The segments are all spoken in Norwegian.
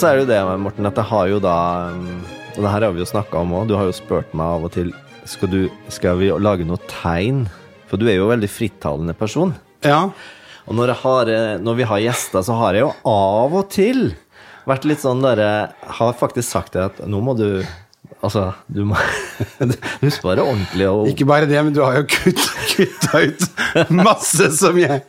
Så er det jo det, Morten, at jeg har jo da um, Og det her har vi jo snakka om òg. Du har jo spurt meg av og til skal, du, skal vi lage noe tegn. For du er jo en veldig frittalende person. Ja. Og når, har, eh, når vi har gjester, så har jeg jo av og til vært litt sånn der Jeg har faktisk sagt det at nå må du Altså, du må Husk bare ordentlig og Ikke bare det, men du har jo kutt, kutta ut masse som jeg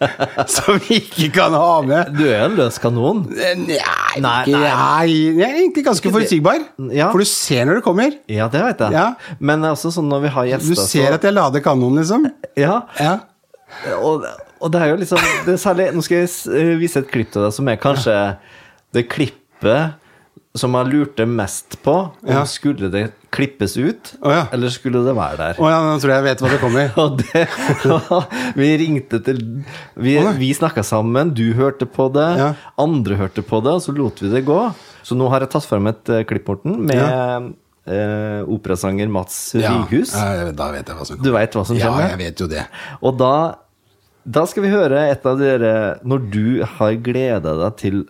Som vi ikke kan ha med. Du er en løs kanon. Nei, Nei, nei. nei, jeg er egentlig ganske forutsigbar. Ja. For du ser når det kommer. Ja, det vet jeg. Ja. Men også sånn når vi har gjester Du ser at jeg lader kanonen, liksom. Ja. Ja. Og, og det er jo liksom det er særlig, Nå skal jeg eh, vise et klipp til deg som er kanskje det klippet som jeg lurte mest på. Om Ja. skulle det klippes ut, oh, ja. eller skulle det være der? Å ja, nå tror jeg jeg vet hva det kommer. Og det, vi ringte til Vi, oh, vi snakka sammen, du hørte på det, Ja. andre hørte på det, og så lot vi det gå. Så nå har jeg tatt frem et eh, klipp, Morten, med eh, operasanger Mats Ja, Righus. ja, da vet jeg hva som kommer. Du vet hva som Ja, kommer? jeg vet jo det. Og da, da skal vi høre et av dere Når du har gleda deg til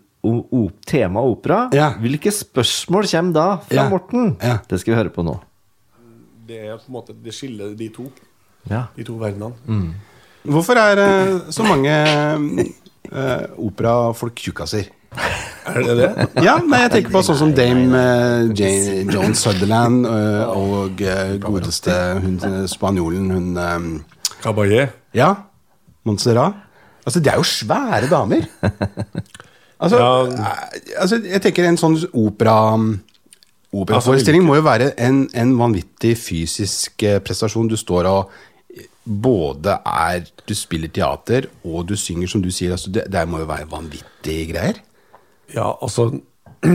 tema opera, Ja. hvilke spørsmål kommer da fra Ja. Morten? Ja. Det skal vi høre på nå. Det er på en måte Det skiller de to. Ja. De to verdenene. Hvorfor er eh, så mange uh, operafolk tjukkaser? Er det det? Ja, nei, jeg tenker på sånn som Dame uh, Jane, Joan Sutherland uh, og uh, godeste hun spanjolen, hun um, Caballé. Ja, Montserrat. Altså, det er jo svære damer. Altså, Ja. eh, altså jeg tenker en sånn opera Operaforestilling må jo være en, en vanvittig fysisk eh, prestasjon. Du står og både er Du spiller teater, og du synger, som du sier. Altså, det, det må jo være vanvittige greier. Ja, altså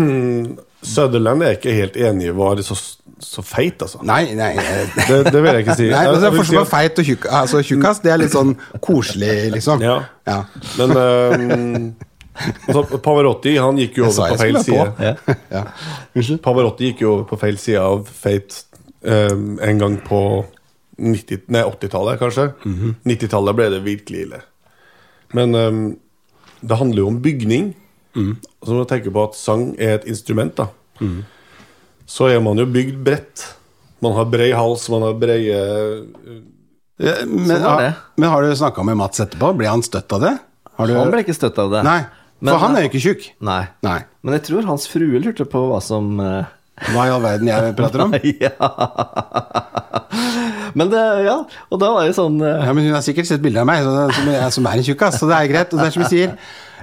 Sutherland er ikke helt enig i var så, så feit, altså. Nei, nei eh, Det, det vil jeg ikke si. Nei, men det er forskjell på feit og tjukk. Altså, tjukkas, det er litt sånn koselig, liksom. Ja. Ja. Men um, altså, Pavarotti han gikk jo over på feil side. på. Ja. Unnskyld? Pavarotti gikk jo over på feil side av feit um, en gang på nei, 80-tallet, kanskje. Mhm. 90-tallet ble det virkelig ille. Men um, det handler jo om bygning. Mm. Så må du tenke på at sang er et instrument, da. Så er man jo bygd bredt. Man har brei hals, man har breie Ja, Men, Sånn var men har du snakka med Mats etterpå? Ble han støtt av det? Har du... Han ble ikke støtt av det. Nei, for Men- han er jo ikke tjukk. Nei. Nei. Men jeg tror hans frue lurte på hva som uh... Hva i all verden jeg prater om? ja. Men det, ja. Og da var jo sånn uh... Ja, men Hun har sikkert sett bilder av meg som, som, er, som er en tjukkas, så det er greit. Og det er som vi sier,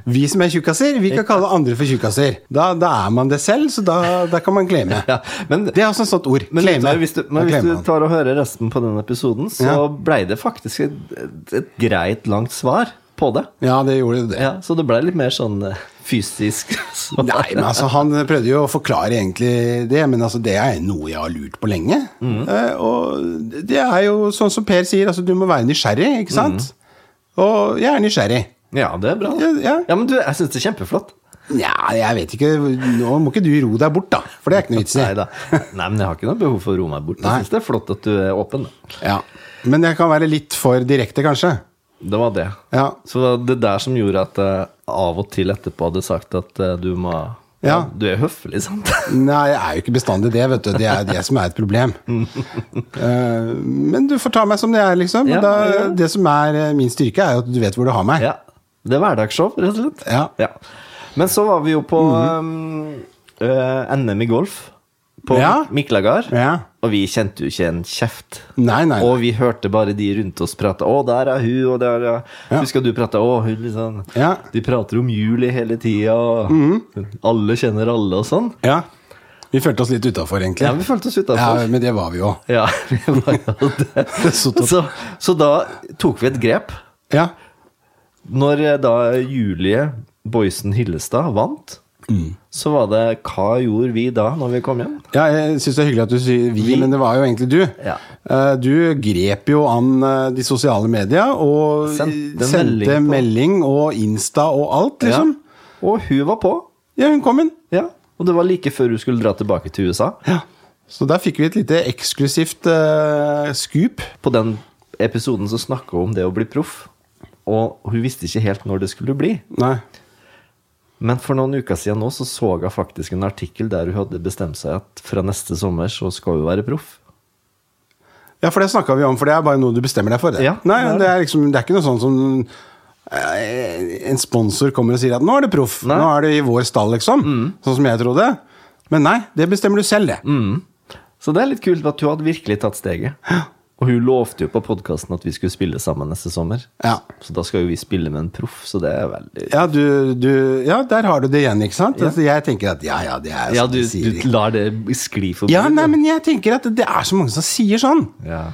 vi som er tjukkaser, vi kan kalle andre for tjukkaser. Da, da er man det selv, så da, da kan man kleme. ja. Men, Det er også et sånt ord. men, Claime. Hvis du, men hvis du tar og hører resten på den episoden, så Ja. blei det faktisk et, et greit, langt svar på det. Ja, det gjorde det. Ja, så det blei litt mer sånn eh, fysisk. så. Nei, men altså, Han prøvde jo å forklare egentlig det, men altså, det er noe jeg har lurt på lenge. Mm. Uh, og det er jo sånn som Per sier, altså, du må være nysgjerrig, ikke sant? Og jeg er nysgjerrig. Ja, det er bra. da. Ja, ja. men du, jeg syns det er kjempeflott. Nja, jeg vet ikke Nå må ikke du ro deg bort, da. For det er ikke noe vits i. Nei da. Nei, men jeg har ikke noe behov for å roe meg bort. Nei. Jeg syns det er flott at du er åpen. da. Ja. Men jeg kan være litt for direkte, kanskje. Det var det. Ja. Så det var det der som gjorde at jeg av og til etterpå hadde sagt at eh, du må Ja. Du er høflig, sant? Nei, jeg er jo ikke bestandig det, vet du. Det er det som er et problem. Eh, men du får ta meg som det er, liksom. Ja, da, ja. Det som er eh, min styrke, er jo at du vet hvor du har meg. Ja. Det er hverdagsshow, rett og slett. Ja. Men så var vi jo på um, eh, NM i golf på Ja. Miklagard. Ja. Og vi kjente jo ikke en kjeft. Nei, nei. Og vi hørte bare de rundt oss prate 'Å, der er hun', og der er Ja. Husker du prata 'Å, hun liksom Ja. De prater om juli hele tida, og alle kjenner alle og sånn. Ja. Vi følte oss litt utafor, egentlig. Ja, vi følte oss utenfor. Ja, men det var vi jo. Ja, vi var jo det. Så Så, så da tok vi et grep. Ja. Når eh, da Julie Boysen Hillestad vant, Mm. så var det Hva gjorde vi da, når vi kom hjem? Ja, jeg syns det er hyggelig at du sier vi, Vi. men det var jo egentlig du. Ja. Eh, Du grep jo an eh, de sosiale medier og Sendte sendte melding melding, og Insta og alt, liksom. Og hun var på. Ja, hun kom inn. Ja. Og det var like før hun skulle dra tilbake til USA. Ja. Så der fikk vi et lite eksklusivt uh, scoop. På den episoden som snakka om det å bli proff. Og hun visste ikke helt når det skulle bli. Nei. Men for noen uker siden nå så så jeg faktisk en artikkel der hun hadde bestemt seg at fra neste sommer så skal hun være proff. Ja, for det snakka vi om, for det er bare noe du bestemmer deg for. Det. Ja, Nei, det er det er, liksom, det er ikke noe sånn som eh, en sponsor kommer og sier at 'nå er det proff', nå er det i vår stall, liksom. Sånn som jeg trodde. Men nei, det bestemmer du selv, det. Så det er litt kult at hun hadde virkelig tatt steget. Og hun lovte jo på podkasten at vi skulle spille sammen neste sommer. Ja. Så da skal jo vi spille med en proff, så det er veldig Ja, du, du, ja, der har du det igjen, ikke sant? Altså, jeg tenker at ja, ja, det er Ja, sånn du, de sier. du lar det skli forbi. Ja, nei, men jeg tenker at det er så mange som sier sånn. Ja.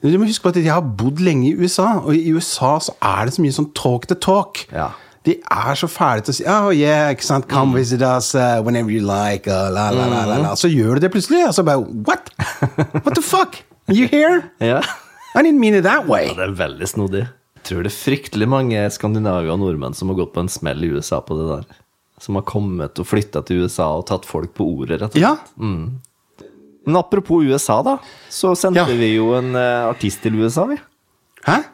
Du må huske på at jeg har bodd lenge i USA, og i USA så er det så mye sånn talk to talk. Ja. De er så fæle til å si Oh yeah, ikke sant, come visit us uh, whenever you like. Uh, la, la, la, la, la. Så gjør du det plutselig, og så bare What? What the fuck? You hear? ja. I didn't mean it that way. Ja, det er veldig snodig. Jeg tror det er fryktelig mange skandinaver og nordmenn som har gått på en smell i USA på det der. Som har kommet og flytta til USA og tatt folk på ordet, rett og slett. Ja. Men apropos USA, da. Så sendte Ja. vi jo en uh, artist til USA, vi. Hæ?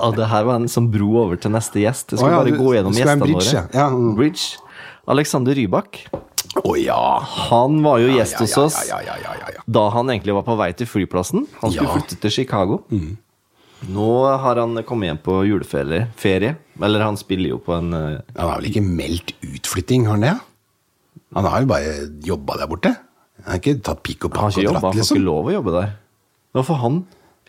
Ja, det her var en som bro over til neste gjest. Jeg skal oh, ja, bare gå gjennom gjestene våre. ja. Ja, mm. Bridge. Alexander Rybak. Å ja. Han var jo gjest hos oss ja, ja, ja, ja, ja. da han egentlig var på vei til flyplassen. Han skulle. Mm. flytte til Chicago. Nå har han kommet hjem på juleferie. Ferie. Eller han spiller jo på en eh, Han har vel ikke meldt utflytting, har han det? Han har jo bare jobba der borte. Han har ikke tatt pikk og pakk og dratt, liksom. han får liksom. ikke lov å jobbe der. Nå for han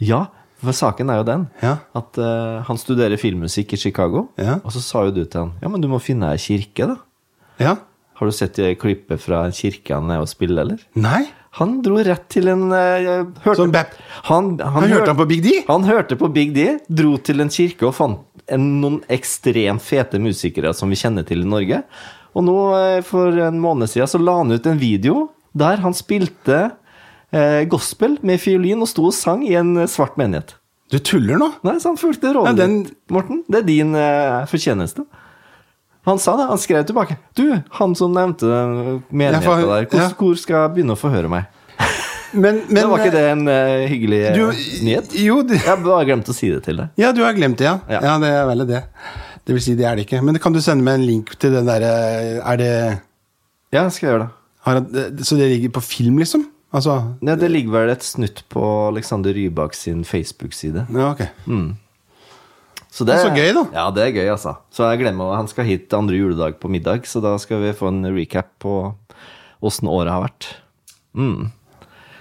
Ja, for saken er jo den Ja. at uh, han studerer filmmusikk i Chicago. Ja. Og så sa jo du til han Ja, men du må finne ei kirke, da. Ja. Har du sett klippet fra en kirke han er og spiller, eller? Nei? Han dro rett til en uh, hørte, Sånn bap- han, Han hørte han på Big D? Han hørte på Big D, dro til en kirke og fant en, noen ekstremt fete musikere som vi kjenner til i Norge. Og nå, eh, for en måned siden, så la han ut en video der han spilte eh, gospel med fiolin og sto og sang i en svart menighet. Du tuller nå? Nei, så han fulgte rådet Ja, den- Morten. Det er din eh, fortjeneste. Han sa det, han skrev tilbake. Du, han som nevnte menigheta Ja, der, hvor, ja. hvor skal jeg begynne å forhøre meg? Men, men det var ikke det en uh, hyggelig eh, du, nyhet? Jo, du, Jeg bare glemte å si det til deg. ja, du har glemt det, ja. Ja. ja. det er vel det. Det vil si, det er det ikke. Men kan du sende meg en link til den derre Er det Ja, skal jeg gjøre det. han- Så det ligger på film, liksom? Altså Ja, det ligger vel et snutt på Alexander Rybak sin Facebook-side. Ja, ok. Så Det så gøy, da. Ja, det er gøy, altså. Så jeg glemmer Han skal hit andre juledag på middag, så da skal vi få en recap på åssen året har vært.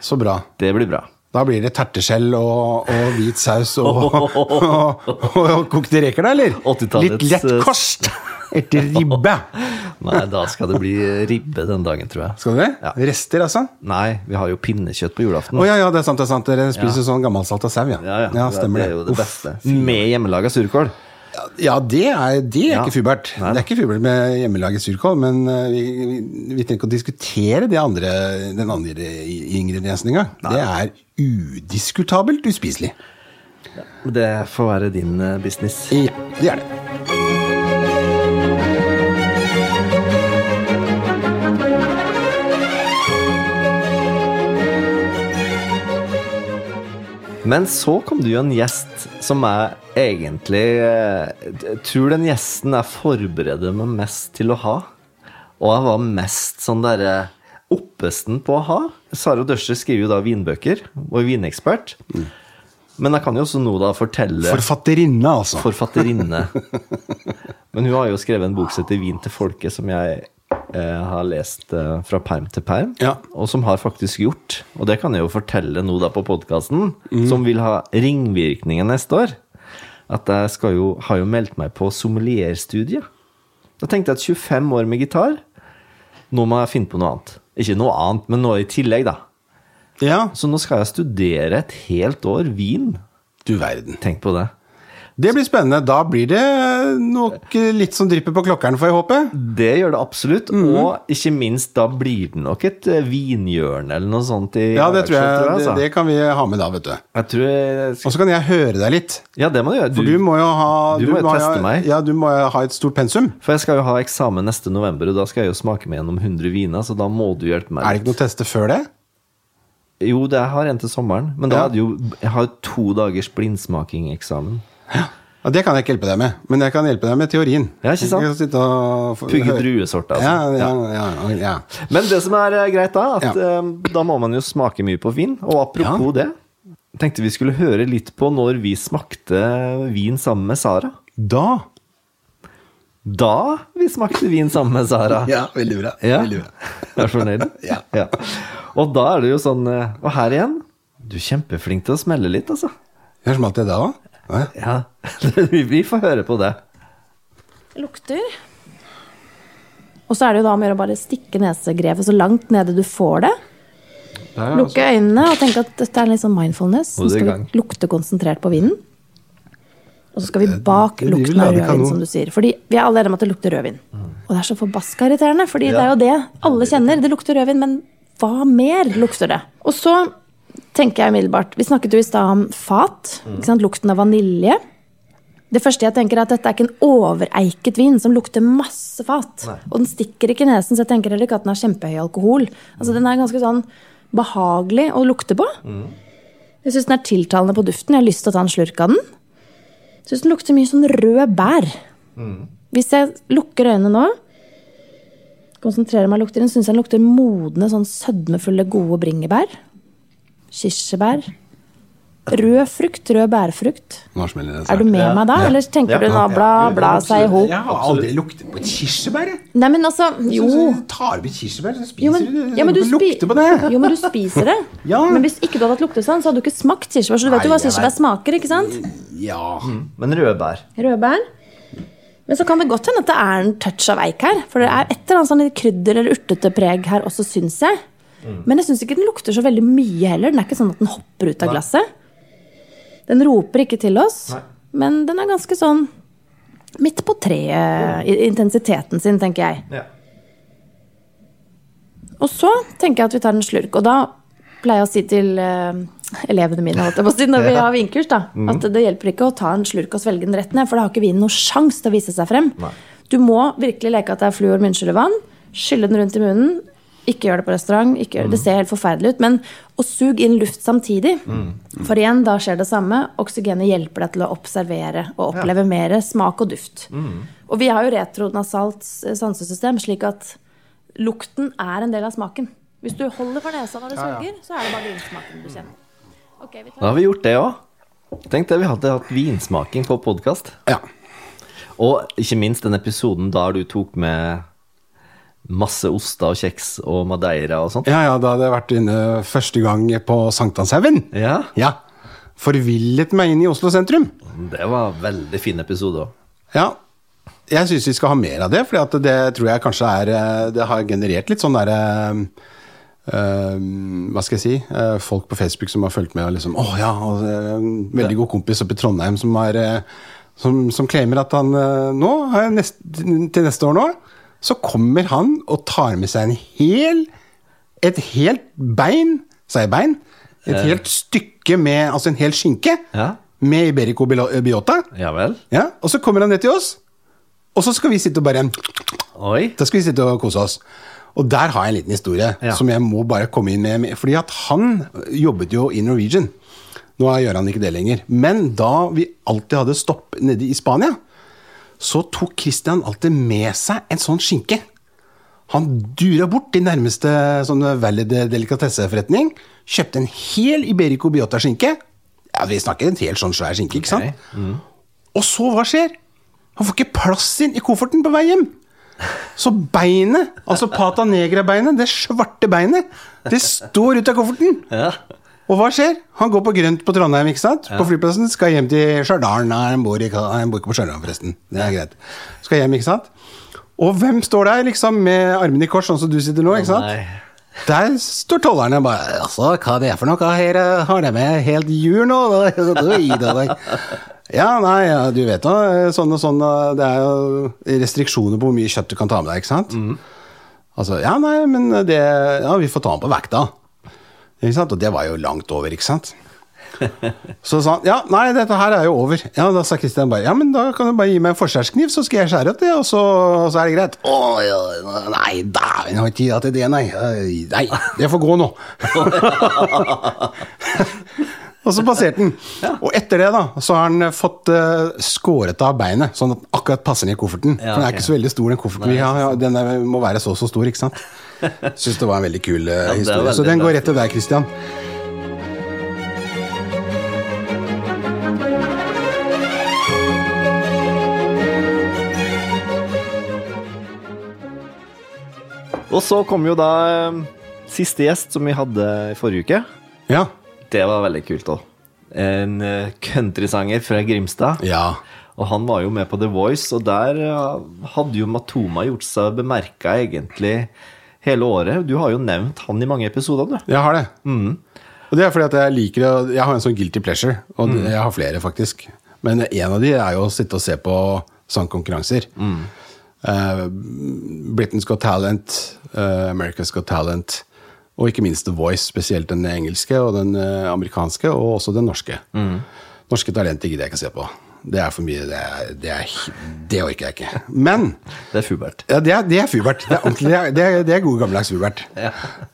Så bra. Det blir bra. Da blir det terteskjell og, og hvit saus og, og, og, kokte reker, da, eller? Litt lett kost etter ribbe. Nei, da skal det bli ribbe den dagen, tror jeg. Skal du det? Ja. Rester, altså? Nei, vi har jo pinnekjøtt på julaften. Å ja, ja, det er sant. det er sant Dere spiser sånn gammelsalta sau, ja. Ja, ja. stemmer det er jo det Uff. beste. Med hjemmelaga surkål. Ja, det er, det er Ja. ikke fubert. Nei. Det er ikke fubert med hjemmelaget surkål, men eh, vi, vi, vi trenger ikke å diskutere det andre, den andre ingrediensen engang. Det er udiskutabelt uspiselig. Det får være din eh, business. Ja, det er det. Men så kom det jo en gjest som jeg egentlig eh, Jeg tror den gjesten jeg forbereder meg mest til å ha. Og jeg var mest sånn derre oppesten på å ha. Sara Døscher skriver jo da vinbøker, og er vinekspert. Men jeg kan jo også nå da fortelle Forfatterinne, altså. Forfatterinne. Men hun har jo skrevet en bok som heter 'Vin til folket', som jeg eh, har lest eh, fra perm til perm. Ja. Og som har faktisk gjort, og det kan jeg jo fortelle nå da på podkasten, som vil ha ringvirkninger neste år, at jeg skal jo, har jo meldt meg på sommelierstudiet. Da tenkte jeg at 25 år med gitar, nå må jeg finne på noe annet. Ikke noe annet, men noe i tillegg, da. Ja, Så nå skal jeg studere et helt år vin. du verden. Tenk på det. Det blir spennende. Da blir det nok litt som drypper på klokkeren, får jeg håpe. Det gjør det absolutt. Mm. Og ikke minst, da blir det nok et eh, vinhjørne eller noe sånt i Ja, det tror jeg, det, altså. det kan vi ha med da, vet du. Jeg Og så kan jeg høre deg litt. Ja, det må du gjøre. For du må jo ha du må jo ha- meg. Ja, du må ha et stort pensum. For jeg skal jo ha eksamen neste november, og da skal jeg jo smake meg gjennom 100 viner, så da må du hjelpe meg. Er det ikke noe teste før det? Jo, det har en til sommeren, men da Ja. hadde jo Jeg har to dagers blindsmakingeksamen. Ja, Og Det kan jeg ikke hjelpe deg med, men jeg kan hjelpe deg med teorien. Ja, ikke sant? Pugge druesorter, altså. Ja, ja, ja, ja. Men det som er eh, greit da, at Ja. eh, da må man jo smake mye på vin. Og apropos det, tenkte vi skulle høre litt på når vi smakte vin sammen med Sara. Da Da vi smakte vin sammen med Sara. Ja, veldig bra. Ja. Veldig bra. Er du fornøyd? Ja. Og da er det jo sånn eh, Og her igjen, du er kjempeflink til å smelle litt, altså. Jeg smalt det da òg? Ja, vi får høre på det. Lukter. Og så er det jo da om å gjøre å bare stikke nesegrevet så langt nede du får det. Lukke øynene og tenke at dette er litt sånn mindfulness. Nå skal vi lukte konsentrert på vinden. Og så skal vi bak lukten av rødvin, som du sier. Fordi vi er alle enige om at det lukter rødvin. Og det er så forbaska irriterende, fordi det er jo det alle kjenner. Det lukter rødvin, men hva mer lukter det? Og så tenker jeg umiddelbart Vi snakket jo i stad om fat. Sant? Lukten av vanilje. Det første jeg tenker er at dette er ikke en overeiket vin som lukter masse fat. Og den stikker ikke i nesen, så jeg tenker heller ikke at den har kjempehøy alkohol. Altså Den er ganske sånn behagelig å lukte på. Jeg syns den er tiltalende på duften. Jeg har lyst til å ta en slurk av den. Syns den lukter mye sånn rød bær. Hvis jeg lukker øynene nå, konsentrerer meg og lukter den, syns jeg den lukter modne, sånn sødmefulle, gode bringebær. Kirsebær. Rød frukt, rød bærfrukt. Er du med meg da, eller tenker du nå bla, bla seg i hop? Jeg har aldri luktet på et kirsebær. jeg. Nei, men altså, jo. Så du tar opp et kirsebær, så spiser Jo, men, du det. ja, men du, spi lukter på det. jo, men du spiser det. Ja. Men hvis ikke du hadde hatt luktesans, så hadde du ikke smakt kirsebær. Så du vet jo hva kirsebær smaker, ikke sant? Ja. Men rødbær Rødbær. Men så kan det godt hende at det er en touch av eik her. For det er et eller annet sånn krydder eller urtete preg her også, syns jeg. Men jeg syns ikke den lukter så veldig mye heller. Den er ikke sånn at den hopper ut av glasset. Den roper ikke til oss, men den er ganske sånn midt på treet i intensiteten sin, tenker jeg. Ja. Og så tenker jeg at vi tar en slurk. Og da pleier jeg å si til uh, elevene mine holdt jeg på å si, når vi har vinkurs, da, at det hjelper ikke å ta en slurk og svelge den rett ned, for da har ikke vinen noen sjanse til å vise seg frem. Du må virkelig leke at det er fluor, munnskyllevann, skylle den rundt i munnen. Ikke gjør det på restaurant. Ikke gjør det. det ser helt forferdelig ut. Men å suge inn luft samtidig. For igjen, da skjer det samme. Oksygenet hjelper deg til å observere og oppleve mer smak og duft. Og vi har jo retronasalt sansesystem, slik at lukten er en del av smaken. Hvis du holder for nesa når du suger, så er det bare vinsmaken du kjenner. Okay, vi Da har vi gjort det òg. Tenk det, vi hadde hatt vinsmaking på podkast. ja. Og ikke minst den episoden der du tok med masse oster og kjeks og madeira og sånt. Ja, ja, da hadde jeg vært inne første gang på Sankthanshaugen. Ja, Ja. Forvillet meg inn i Oslo sentrum. det var en veldig fin episode òg. Ja. Jeg syns vi skal ha mer av det, for det tror jeg kanskje er eh, Det har generert litt sånn derre hva skal jeg si? uh, folk på Facebook som har fulgt med og liksom oh, ja, og, uh, en veldig god kompis oppe i Trondheim som er, eh, som, som claimer at han eh, nå, nest, til neste år nå, så kommer han og tar med seg en hel Et helt bein, sa jeg bein? Et helt stykke med Altså en hel skinke Ja. med Iberico biota. Ja vel? Ja, og så kommer han ned til oss, og så skal vi sitte og bare Oi. Da skal vi sitte og kose oss. Og der har jeg en liten historie Ja. som jeg må bare komme inn med. Fordi at han jobbet jo i Norwegian. Nå gjør han ikke det lenger. Men da vi alltid hadde stopp nede i Spania, så tok Christian alltid med seg en sånn skinke. Han dura bort til nærmeste sånn valid delikatesseforretning, kjøpte en hel Iberico biota-skinke. Ja, Vi snakker en helt sånn svær skinke, ikke sant? Og så, hva skjer? Han får ikke plass inn i kofferten på vei hjem. Så beinet, altså pata negra-beinet, det svarte beinet, det står ut av kofferten. Ja. Og hva skjer? Han går på grønt på Trondheim, ikke sant? På flyplassen, skal hjem til Stjørdal. Nei, han bor, i, han bor ikke på Stjørdal, forresten. Det er greit. Skal hjem, ikke sant? Og hvem står der, liksom, med armene i kors, sånn som du sitter nå, ikke sant? Nei. Der står tollerne bare Altså, hva er det for noe? Her eh, har de med helt jul nå? Ja, nei, ja, du vet da, sånn og sånn, det er jo restriksjoner på hvor mye kjøtt du kan ta med deg, ikke sant? Altså, ja, nei, men det, ja, vi får ta den på vekta. Ikke sant? Og det var jo langt over, ikke sant? Så sa han, ja, nei, dette her er jo over. Ja, da sa Kristian bare, ja, men da kan du bare gi meg en forskjærskniv, så skal jeg skjære opp det, og så, og så er det greit. Å, ja, nei, da, jeg har ikke tid til det, nei. Nei, det får gå nå. Og så passerte den. Og etter det da, så har han fått uh, skåret av beinet, sånn at akkurat passer ned i kofferten. Ja, For den er ikke så veldig stor, den kofferten har. Ja, den må være så så stor, ikke sant? Syns det var en veldig kul det er historie. veldig Så den går rett til deg, Christian. Og så kom jo da eh, siste gjest som vi hadde i forrige uke. Ja. Det var veldig kult òg. En eh, countrysanger fra Grimstad. Ja. Og han var jo med på The Voice, og der eh, hadde jo Matoma gjort seg bemerka egentlig hele året. Du har jo nevnt han i mange episoder, du. Jeg har det. Og det er fordi at jeg liker å Jeg har en sånn guilty pleasure, og jeg har flere, faktisk. Men en av de er jo å sitte og se på sangkonkurranser. Eh, Britain's Got Talent, uh, America's Got Talent, og ikke minst The Voice, spesielt den engelske og den eh, amerikanske, og også den norske. Norske talenter gidder jeg ikke se på. Det er for mye. Det, er, det, er, det orker jeg ikke. Men Det er Fubert. ja, det er, det er Fubert. Det er, ordentlig, det er, det er, gode gammeldags Fubert.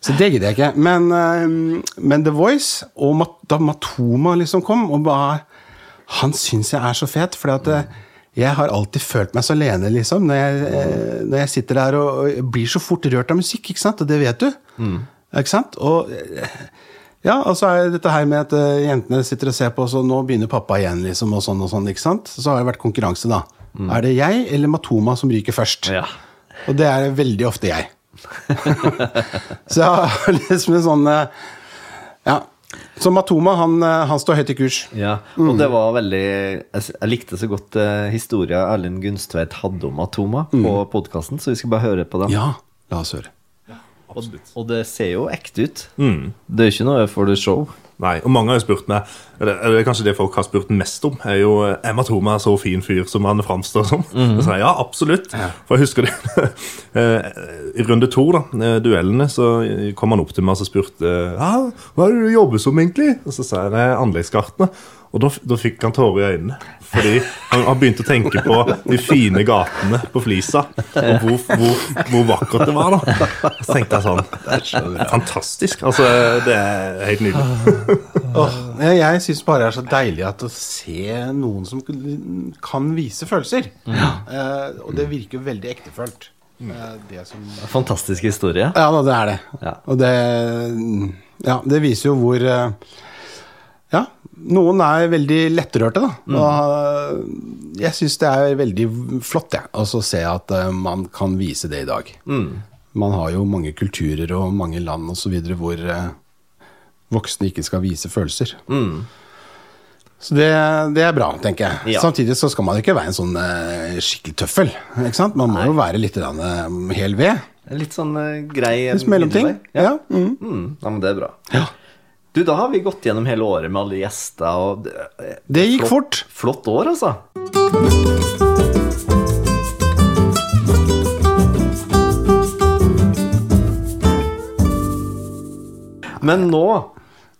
Så det gidder jeg ikke. Men, eh, men The Voice, og Mat da Matoma liksom kom, og bare Han syns jeg er så fet, for at eh, jeg har alltid følt meg så alene, liksom, når jeg, eh, når jeg sitter der og, og blir så fort rørt av musikk, ikke sant? Og det vet du. Ikke sant? Og ja, og så er det dette her med at eh, jentene sitter og ser på, så nå begynner pappa igjen, liksom, og sånn og sånn, ikke sant? Så har det vært konkurranse, da. Er det jeg eller Matoma som ryker først? Ja. Og det er veldig ofte jeg. så jeg har liksom en sånn eh, Ja. Så Matoma, han, eh, han står høyt i kurs. Ja, og det var veldig Jeg, likte så godt uh, historia Erlend Gunstveit hadde om Atoma på podkasten, så vi skal bare høre på den. Ja, la oss høre. Og, og det ser jo ekte ut. Det er ikke noe for the show. Nei, og mange har jo spurt meg Eller eller kanskje det folk har spurt mest om, er jo er så fin fyr som han framstår som. Så sier jeg ja, absolutt. For jeg husker det eh, I runde to, da, eh, duellene, så kom han opp til meg og så spurte ja, hva er det du jobber som egentlig? Og så sa jeg det anleggsgartner. Og da, da fikk han tårer i øynene. Fordi han han, begynte å tenke på de fine gatene på Flisa, og hvor, hvor, hvor vakkert det var. da. Så tenkte jeg sånn Fantastisk. Altså, det er helt nydelig. oh, jeg jeg syns bare det er så deilig at å se noen som kan vise følelser. Eh, og det virker jo veldig ektefølt. Eh, det som Fantastisk historie. Ja da, det er det. Ja. Og det Ja, det viser jo hvor eh, Ja, noen er veldig lettrørte, da. Mm. Jeg syns det er veldig flott, jeg, ja, å se at eh, man kan vise det i dag. Mm. Man har jo mange kulturer og mange land osv. hvor eh, voksne ikke skal vise følelser. Så det, det er bra, tenker jeg. Mm. Ja. Samtidig så skal man ikke være en sånn uh, skikkelig tøffel. Ikke sant? Man må jo være litt eh, hel ved. Litt sånn uh, grei Litt mellomting. Ja. Ja. mm. Mm, ja, men det er bra. Ja. Du, da har vi gått gjennom hele året med alle gjester. Og det, Det gikk flott, fort. Flott år, altså. Men nå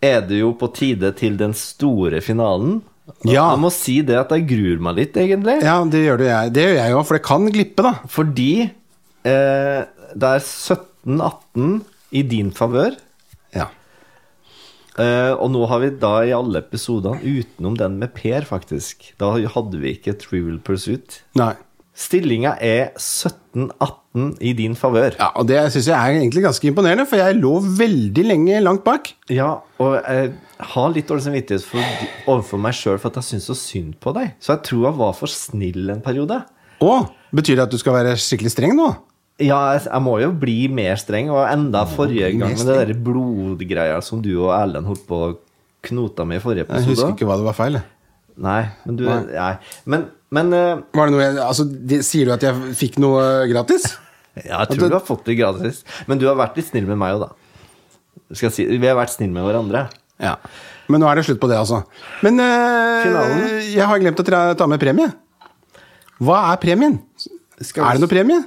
er det jo på tide til den store finalen. Ja. Jeg må si det at jeg gruer meg litt, egentlig. Ja, det gjør det jeg. Det gjør jeg òg, for det kan glippe, da. Fordi eh, det er 17-18 i din favør. Eh, og nå har vi da i alle episodene, utenom den med Per, faktisk Da hadde vi ikke Trivial Pursuit. Nei. Stillinga er 17-18 i din favør. Ja, og det syns jeg er egentlig ganske imponerende, for jeg lå veldig lenge langt bak. Ja, og jeg har litt dårlig samvittighet for, overfor meg sjøl for at jeg syns så synd på deg. Så jeg tror jeg var for snill en periode. Å, betyr det at du skal være skikkelig streng nå? Ja, jeg, må jo bli mer streng, og enda forrige gang med det der blodgreia som du og Erlend holdt på å knota med i forrige episode. Jeg husker ikke hva det var feil. Nei, men du Nei. Men, men eh, Var det noe jeg, altså, de, Sier du at jeg fikk noe gratis? Ja, jeg tror du har fått det gratis. Men du har vært litt snill med meg òg, da. Si, vi har vært snille med hverandre. Ja. Men nå er det slutt på det, altså. Men eh, jeg har glemt å ta med premie. Hva er premien? Skal Er det noe premie?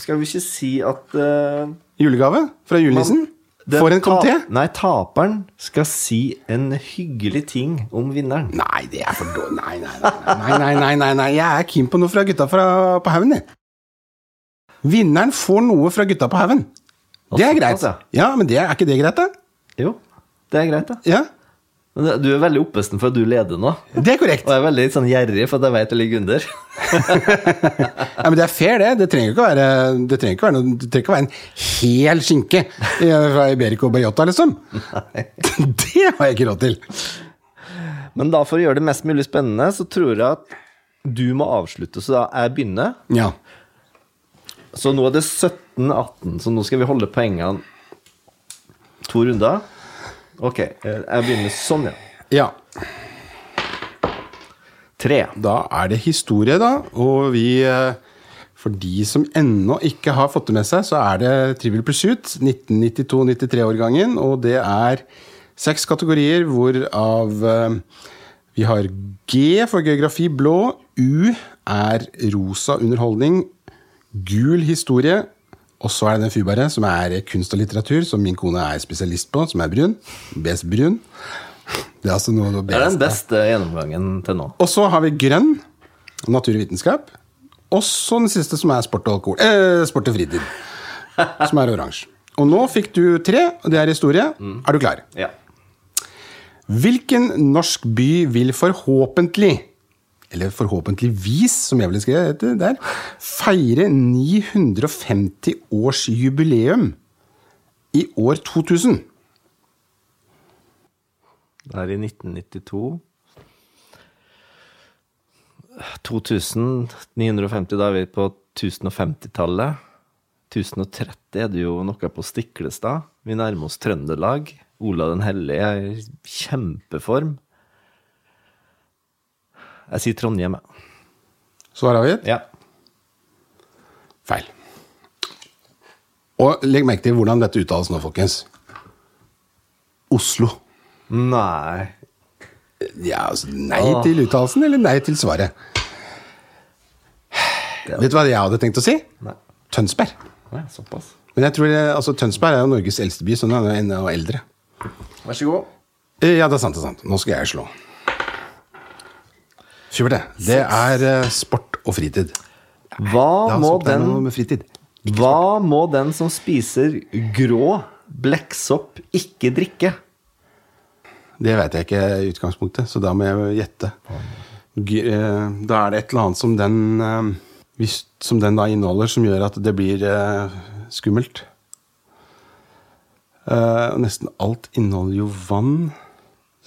Skal vi ikke si at uh, Julegave fra julenissen? Får For en ta- komité? Nei, taperen skal si en hyggelig ting om vinneren. Nei, det er for dårlig. Nei, nei, nei, nei, nei, nei, nei, nei. Jeg er keen på noe fra gutta fra, på haugen, jeg. Vinneren får noe fra gutta på haugen. Det er greit. Ja, men det, er ikke det greit, da? Jo, det er greit, da. Ja, Men du er veldig oppesen for at du leder nå. det er korrekt. Og jeg er veldig sånn gjerrig for at jeg vet det ligger under. Ja, men det er fair, det. Det trenger ikke å være, det trenger ikke å være, noe, det trenger ikke å være en hel skinke fra Iberico Bayota, liksom. Det har jeg ikke råd til. Men da for å gjøre det mest mulig spennende, så tror jeg at du må avslutte, så da jeg begynner. Ja. Så nå er det 17-18, så nå skal vi holde poengene to runder. Ok, eh, jeg begynner sånn, ja. ja. Tre. Da er det historie, da. Og vi eh, For de som ennå ikke har fått det med seg, så er det Trivial Pursuit 1992-93-årgangen. Og det er seks kategorier, hvorav eh, vi har G for geografi blå. U er rosa underholdning. Gul historie. Og så er det den fubare, som er kunst og litteratur, som min kone er spesialist på, som er brun. Best brun. Det er altså noe det er den beste. gjennomgangen til nå. Og så har vi grønn, natur og vitenskap. Og så den siste, som er sport og alkohol. Eh, sport og fritid. Som er oransje. Og nå fikk du tre, og det er historie. Er du klar? Ja. Hvilken norsk by vil forhåpentlig, eller forhåpentligvis, som jeg ville skrevet der, feire 950 års jubileum i år 2000? Det er i 1992. 2950, da er vi på 1050-tallet. 1030 er det jo noe på Stiklestad. Vi nærmer oss Trøndelag. Olav den hellige er i kjempeform. Jeg sier Trondheim, jeg. Svar avgitt? Ja. Feil. Og legg merke til hvordan dette uttales nå, folkens. Oslo. Nei Ja, altså Nei til uttalelsen, eller nei til svaret? Vet du hva jeg hadde tenkt å si? Nei. Tønsberg. Nei, såpass. Men jeg tror altså Tønsberg er jo Norges eldste by, så den er enda eldre. Vær så god. Eh, Ja, det er sant. det er sant. Nå skal jeg slå. Supert, det. Det er eh, sport og fritid. Hva må altså- den fritid. Hva må den som spiser grå blekksopp, ikke drikke? Det vet jeg ikke i utgangspunktet, så da må jeg gjette. Eh, da er det et eller annet som den, eh, som den da inneholder, som gjør at det blir skummelt. Nesten alt inneholder jo vann.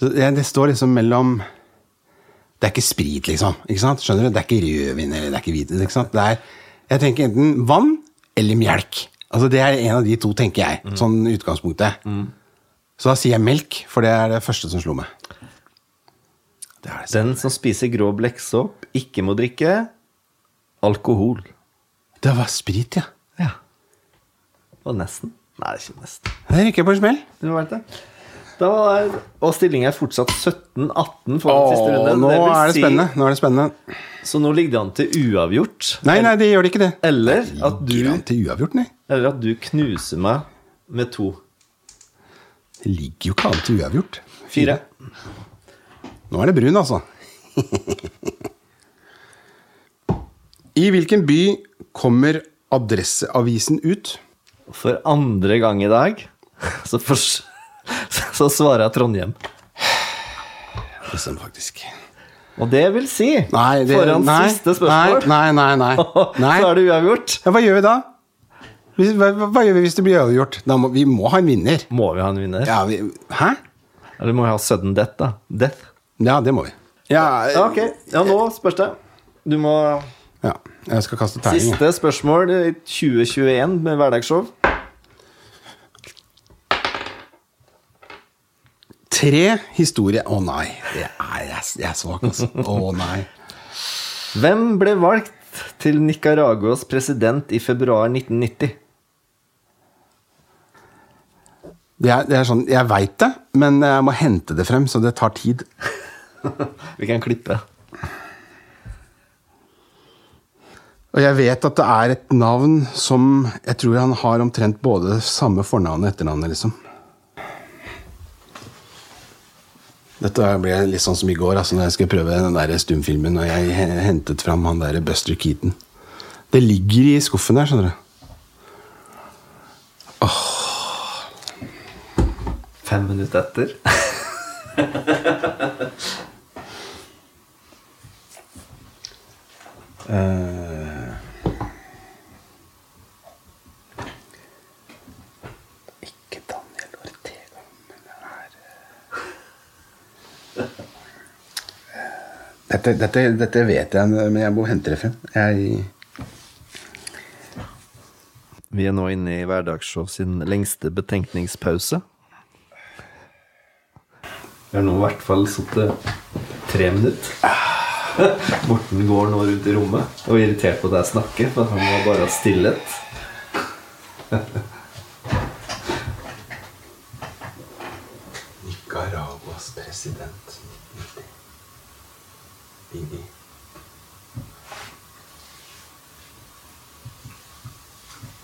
Det står liksom mellom Det er ikke sprit, liksom. Ikke sant? Skjønner du? Det er ikke rødvin eller det er ikke hvitvin. Ikke sant? Det er, jeg tenker enten vann eller melk. Altså Det er en av de to, tenker jeg. Sånn utgangspunktet. utgangspunktet. Så da sier jeg melk, for det er det første som slo meg. Det er det. Den som spiser grå blekksopp, ikke må drikke alkohol. Det var sprit, ja. Ja. Og nesten. Nei, det er ikke nesten. Det rykker på en smell. Det var det. Da var og stillingen er fortsatt 17-18 for den siste runden. nå Det er det si-. Nå er det spennende. Så nå ligger det an til uavgjort. Nei, nei, det gjør det ikke, det. Eller at du, eller at du knuser meg med to. Det ligger jo ikke an til uavgjort. Fire. Nå er det brun, altså. I hvilken by kommer Adresseavisen ut? For andre gang i dag så, for, så svarer jeg Trondheim. Det stemmer faktisk. Og det vil si, Nei, det, foran nei, siste spørsmål, Nei, nei, nei. nei. så er det uavgjort. Ja, hva gjør vi da? Hva, hva hva gjør vi hvis det blir uavgjort? Må, vi må ha en vinner. Må vi ha en vinner? Ja, vi, hæ? Eller må vi ha sudden death, da? Death? Ja, det må vi. Ja, Ja, ok. Ja, nå spørs det. Du må ja jeg skal kaste terning. Siste spørsmål i 2021 med hverdagsshow. Tre historier Å nei, det er, jeg, er svak, altså. Å nei. Hvem ble valgt til Nicaraguas president i februar 1990? Det er, det er sånn, Jeg veit det, men jeg må hente det frem, så det tar tid. Vi kan klippe. Og jeg vet at det er et navn som Jeg tror han har omtrent både samme fornavn og etternavn. liksom. Dette ble litt sånn som i går, altså når jeg skulle prøve den der stumfilmen, og jeg hentet fram han der Buster Keaton. Det ligger i skuffen der, skjønner du. Fem minutter etter. Ikke Daniel Ortega, men det er dette, dette, dette vet jeg, men jeg må hente det frem. Jeg Vi er nå inne i Hverdagsshow sin lengste betenkningspause. Vi har nå i hvert fall sittet tre minutter. Morten går nå rundt i rommet og er irritert på at jeg snakker, for han må bare ha stillhet. Nicaraguas president. Bibi.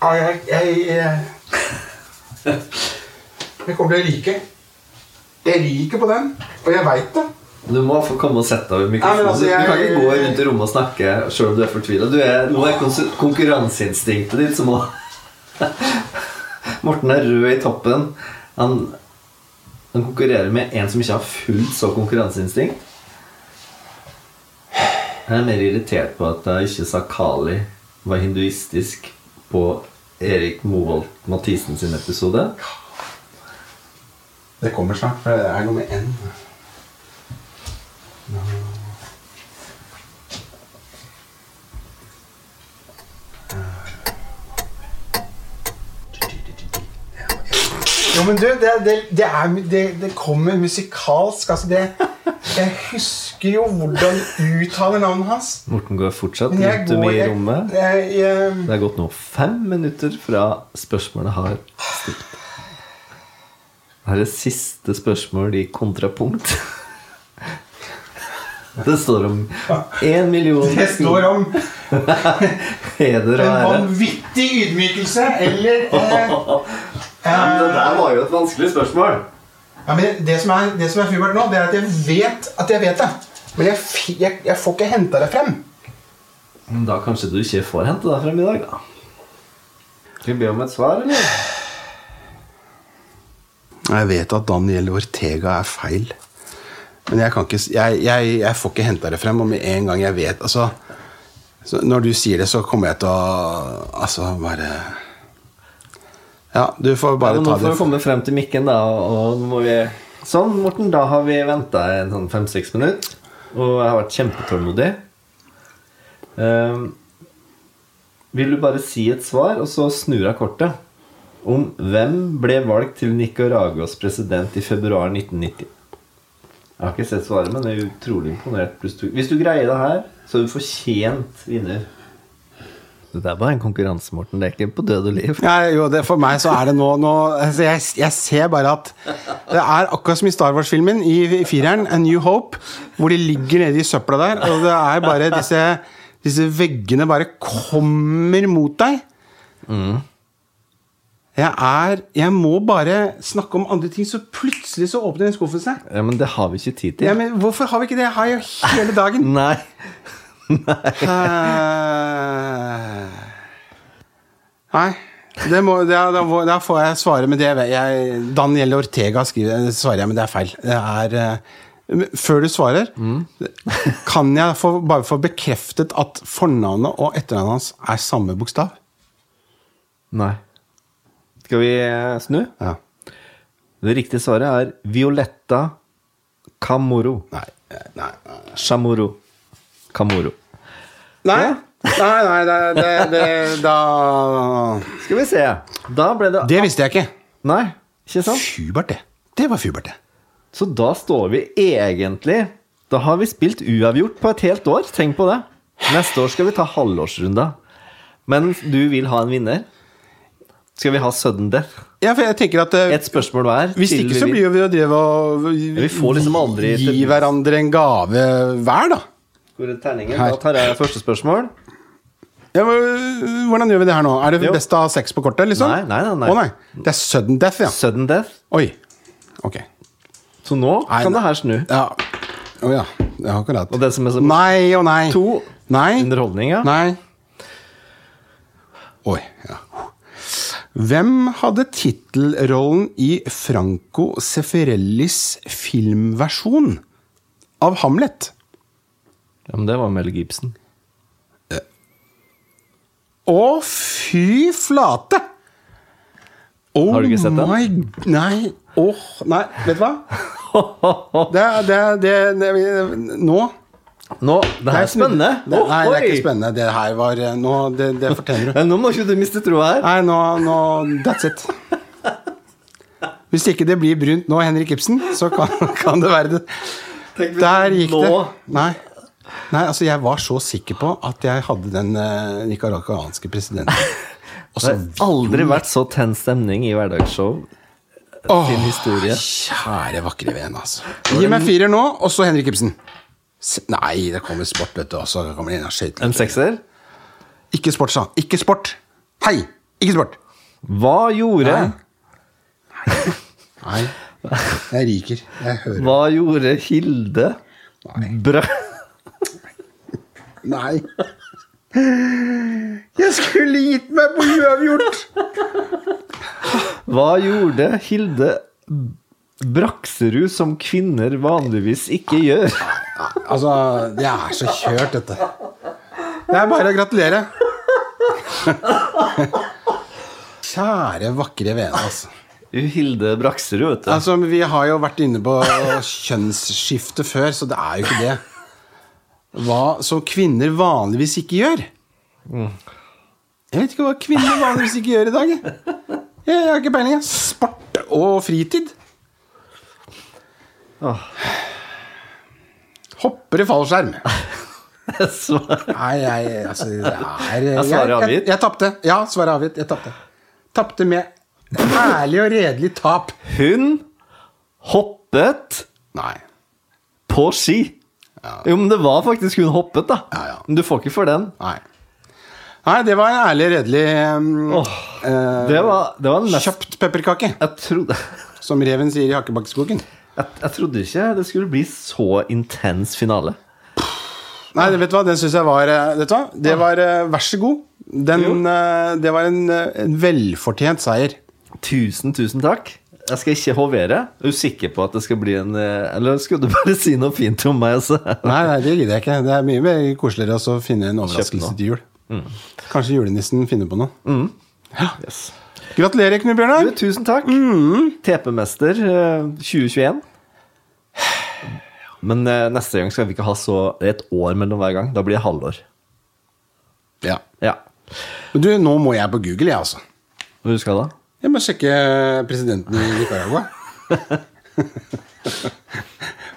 Ja, jeg, jeg, jeg Jeg kommer til å ryke. Jeg ryker på den, og jeg veit det. Du må få komme og sette deg ved Ja, mikrofonen. altså, Du kan ikke gå rundt i rommet og snakke selv om du er fortvila. Nå er konkurranseinstinktet ditt som må Morten er rød i toppen. Han, han konkurrerer med en som ikke har fullt så konkurranseinstinkt. Jeg er mer irritert på at jeg ikke sa Kali var hinduistisk på Erik Moholt Mathisen sin episode. Det kommer snart, for det er noe med N. Jo, men du, det, det, det, er, det, kommer musikalsk. Altså det Jeg husker jo hvordan uttaler navnet hans. Morten går fortsatt jeg rundt om i rommet. jeg, jeg, Det er gått nå fem minutter fra spørsmålet har stilt. Det er det siste spørsmål i kontrapunkt. Det står om én million Det står om heder og en vanvittig ydmykelse eller eh, men det der var jo et vanskelig spørsmål. Ja, men det som er, det som er fibert nå, det er at jeg vet at jeg vet det. Men jeg, jeg, jeg får ikke henta det frem. Men Da kanskje du ikke får hente deg frem i dag, da. Skal vi be om et svar, eller? Jeg vet at Daniel Ortega er feil. Men jeg, kan ikke, jeg, jeg, jeg får ikke henta det frem. Og med en gang jeg vet altså, så Når du sier det, så kommer jeg til å Altså bare Ja, du får Ja, ta det. nå får vi komme frem til mikken, da. Og må vi Sånn, Morten. Da har vi venta en sånn fem-seks minutter. Og jeg har vært kjempetålmodig. Ehm, vil du bare si et svar, og så snur jeg kortet? Om hvem ble valgt til Nicaraguas president i februar 1990? Jeg har ikke sett svaret, men jeg er utrolig imponert. Hvis du greier det her, så er du fortjent vinner. Det er bare en konkurranse, Morten. Det er ikke på død og liv. Ja, jo, det, for meg så er det nå, nå altså jeg, jeg ser bare at Det er akkurat som i Star Wars-filmen, i, fireren, A New Hope, hvor de ligger nede i søpla der, og det er bare disse, disse veggene bare kommer mot deg. Jeg er Jeg må bare snakke om andre ting, så plutselig så åpner den skuffen seg. Ja, Men det har vi ikke tid til. Ja, men hvorfor har vi ikke det? Jeg har jo hele dagen. Nei. Eh, Nei. Det må, det, da, da får jeg svare med det. Jeg, Daniel Ortega skriver, svarer jeg, men det er feil. Det er, eh, før du svarer, kan jeg få, bare få bekreftet at fornavnet og etternavnet hans er samme bokstav? Nei. Skal vi eh, snu? Ja. Det riktige svaret er Violetta Camoro. Nei. Nei. Shamoro, Camoro. Nei, nei, nei det, det, det, da Skal vi se. Da ble det Det visste jeg ikke. Nei, ikke sant? Fubert, det. Det var Fubert, det. Så da står vi egentlig Da har vi spilt uavgjort på et helt år. Tenk på det. Neste år skal vi ta halvårsrunda. Men du vil ha en vinner? Skal vi ha sudden death? Ja, for jeg tenker at eh, Et spørsmål hver? Hvis ikke så blir vi jo drevet og vi får liksom aldri gi hverandre en gave hver, da. Hvor er terningen? Her. Da tar jeg første spørsmål. Ja, men, hvordan gjør vi det her nå? Er det Jo. best ha sex på kortet? liksom? Nei, nei, nei. Å nei. Det er sudden death, ja. Sudden death. Oi. Ok. Så nå Nei, kan det her snu. Ja. Å ja. ja. Akkurat. Og det som er så Nei og nei. To Nei. underholdning, ja. Nei. Oi. Ja. Hvem hadde tittelrollen i Franco Seferellis filmversjon av Hamlet? Ja. Men det var Mel Gibson. Å, fy flate! Oh Har du ikke sett den? my- Nei. Åh, nei, vet du hva? Det, det, det, det Nå Nå, det her er spennende. Det, nei, det er ikke spennende. Det her var eh, Nå, det, det fortjener du. Nå må ikke du miste troa her. Nei, nå, nå That's it. Hvis ikke det blir brunt nå, Henrik Ibsen, så kan, kan det være det. Der gikk det. Nei. Nei, altså, jeg var så sikker på at jeg hadde den uh, nicaraguanske presidenten. Også, Det har aldri vært så tens stemning i hverdagsshow. Åh, sin historie. Kjære vakre venn, altså. Gi meg firer nå, og så Henrik Ibsen. S- Nei, det kommer sport, vet du. Også. Det kommer en av. En sekser. Ikke sport, sa han. Ikke sport. Hei! Ikke sport. Hva gjorde Nei. Nei. Jeg ryker. Jeg hører Hva gjorde Hilde Bra... Nei. Jeg skulle gitt meg på uavgjort! Hva gjorde Hilde Brakserud som kvinner vanligvis ikke gjør? Altså, det er så kjørt, dette. Det er bare å gratulere. Kjære, vakre vene, altså. Hilde Brakserud, vet du. Altså, Vi har jo vært inne på kjønnsskifte før, så det er jo ikke det. Hva som kvinner vanligvis ikke gjør. Jeg vet ikke hva kvinner vanligvis ikke gjør i dag. jeg. Jeg har ikke peiling. Sport og fritid. Hopper i fallskjerm. Nei, jeg, altså det er Jeg, jeg, avgitt? jeg tapte. Ja, svaret avgitt. Jeg tapte. Tapte med ærlig og redelig tap. Hun hoppet Nei. på ski. Jo, men det var faktisk hun hoppet, da. Ja, ja. Men du får ikke for den. Nei. Nei, det var en ærlig redelig um, eh, det var, det var mest Kjøpt pepperkake, trodde, som reven sier i Hakkebakkeskogen. jeg, jeg trodde ikke det skulle bli så intens finale. Nei, det- vet du hva, den syns jeg var eh, Vet du hva, det var eh, Vær så god. Den, det var en, en velfortjent seier. Tusen, tusen takk. Jeg skal ikke hovere. Er du sikker på at det skal bli en eh, Eller skulle du bare si noe fint om meg? Altså? Nei, nei, det gidder jeg ikke. Det er mye mer koseligere å finne en overraskelse til jul. Kanskje julenissen finner på noe. Yes. Gratulerer, Knut Bjørnar. Tusen takk. TP-mester eh, 2021. Men eh, neste gang skal vi ikke ha så et år mellom hver gang. Da blir det halvår. Ja. Ja. Men du, nå må jeg på Google, jeg, altså. Hvor skal du da? Jeg må sjekke presidenten i Nicaragua.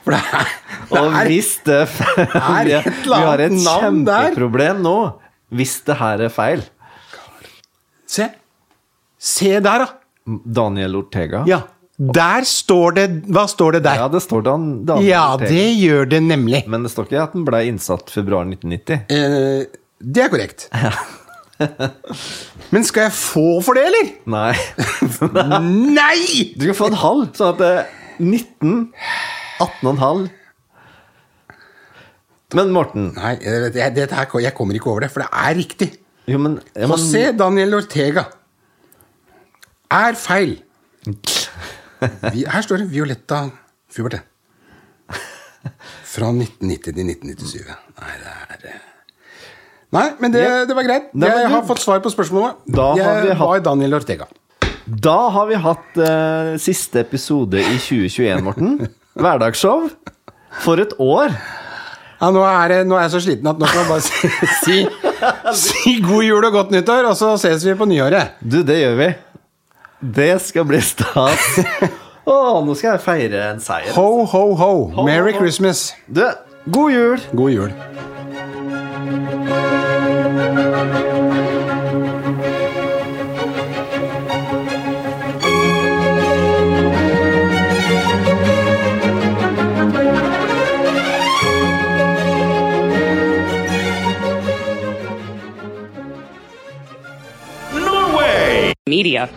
For det er, det Og er hvis det er feil Vi har et kjempeproblem nå. Hvis det her er feil. Se. Se der, da. Daniel Ortega. Ja. Der står det Hva står det der? Ja, det står Dan, Daniel Ja, Ortega. det gjør det nemlig. Men det står ikke at den ble innsatt februar 1990. Eh, det er korrekt. Men skal jeg få for det, eller? Nei. Nei! Du skal få en halv, sånn at det er 19 18,5 Men Morten Nei, jeg, jeg, her, jeg kommer ikke over det, for det er riktig. Jo, men, ja, men José Daniel Ortega er feil. Vi, her står det Violetta Fuberte. Fra 1990 til 1997. Nei, det er eh. Nei, men det, det var greit. Nei, jeg har fått svar på spørsmålet. Da har jeg vi hatt- var Daniel Ortega. Da har vi hatt uh, siste episode i 2021, Morten. Hverdagsshow. For et år. Ja, nå, er det, nå er jeg så sliten at nå kan jeg bare si, si, si god jul og godt nyttår, og så ses vi på nyåret. Du, det gjør vi. Det skal bli stas. Å, nå skal jeg feire en seier. Ho, ho, ho. Merry ho. Christmas. Du, god jul! God jul. media.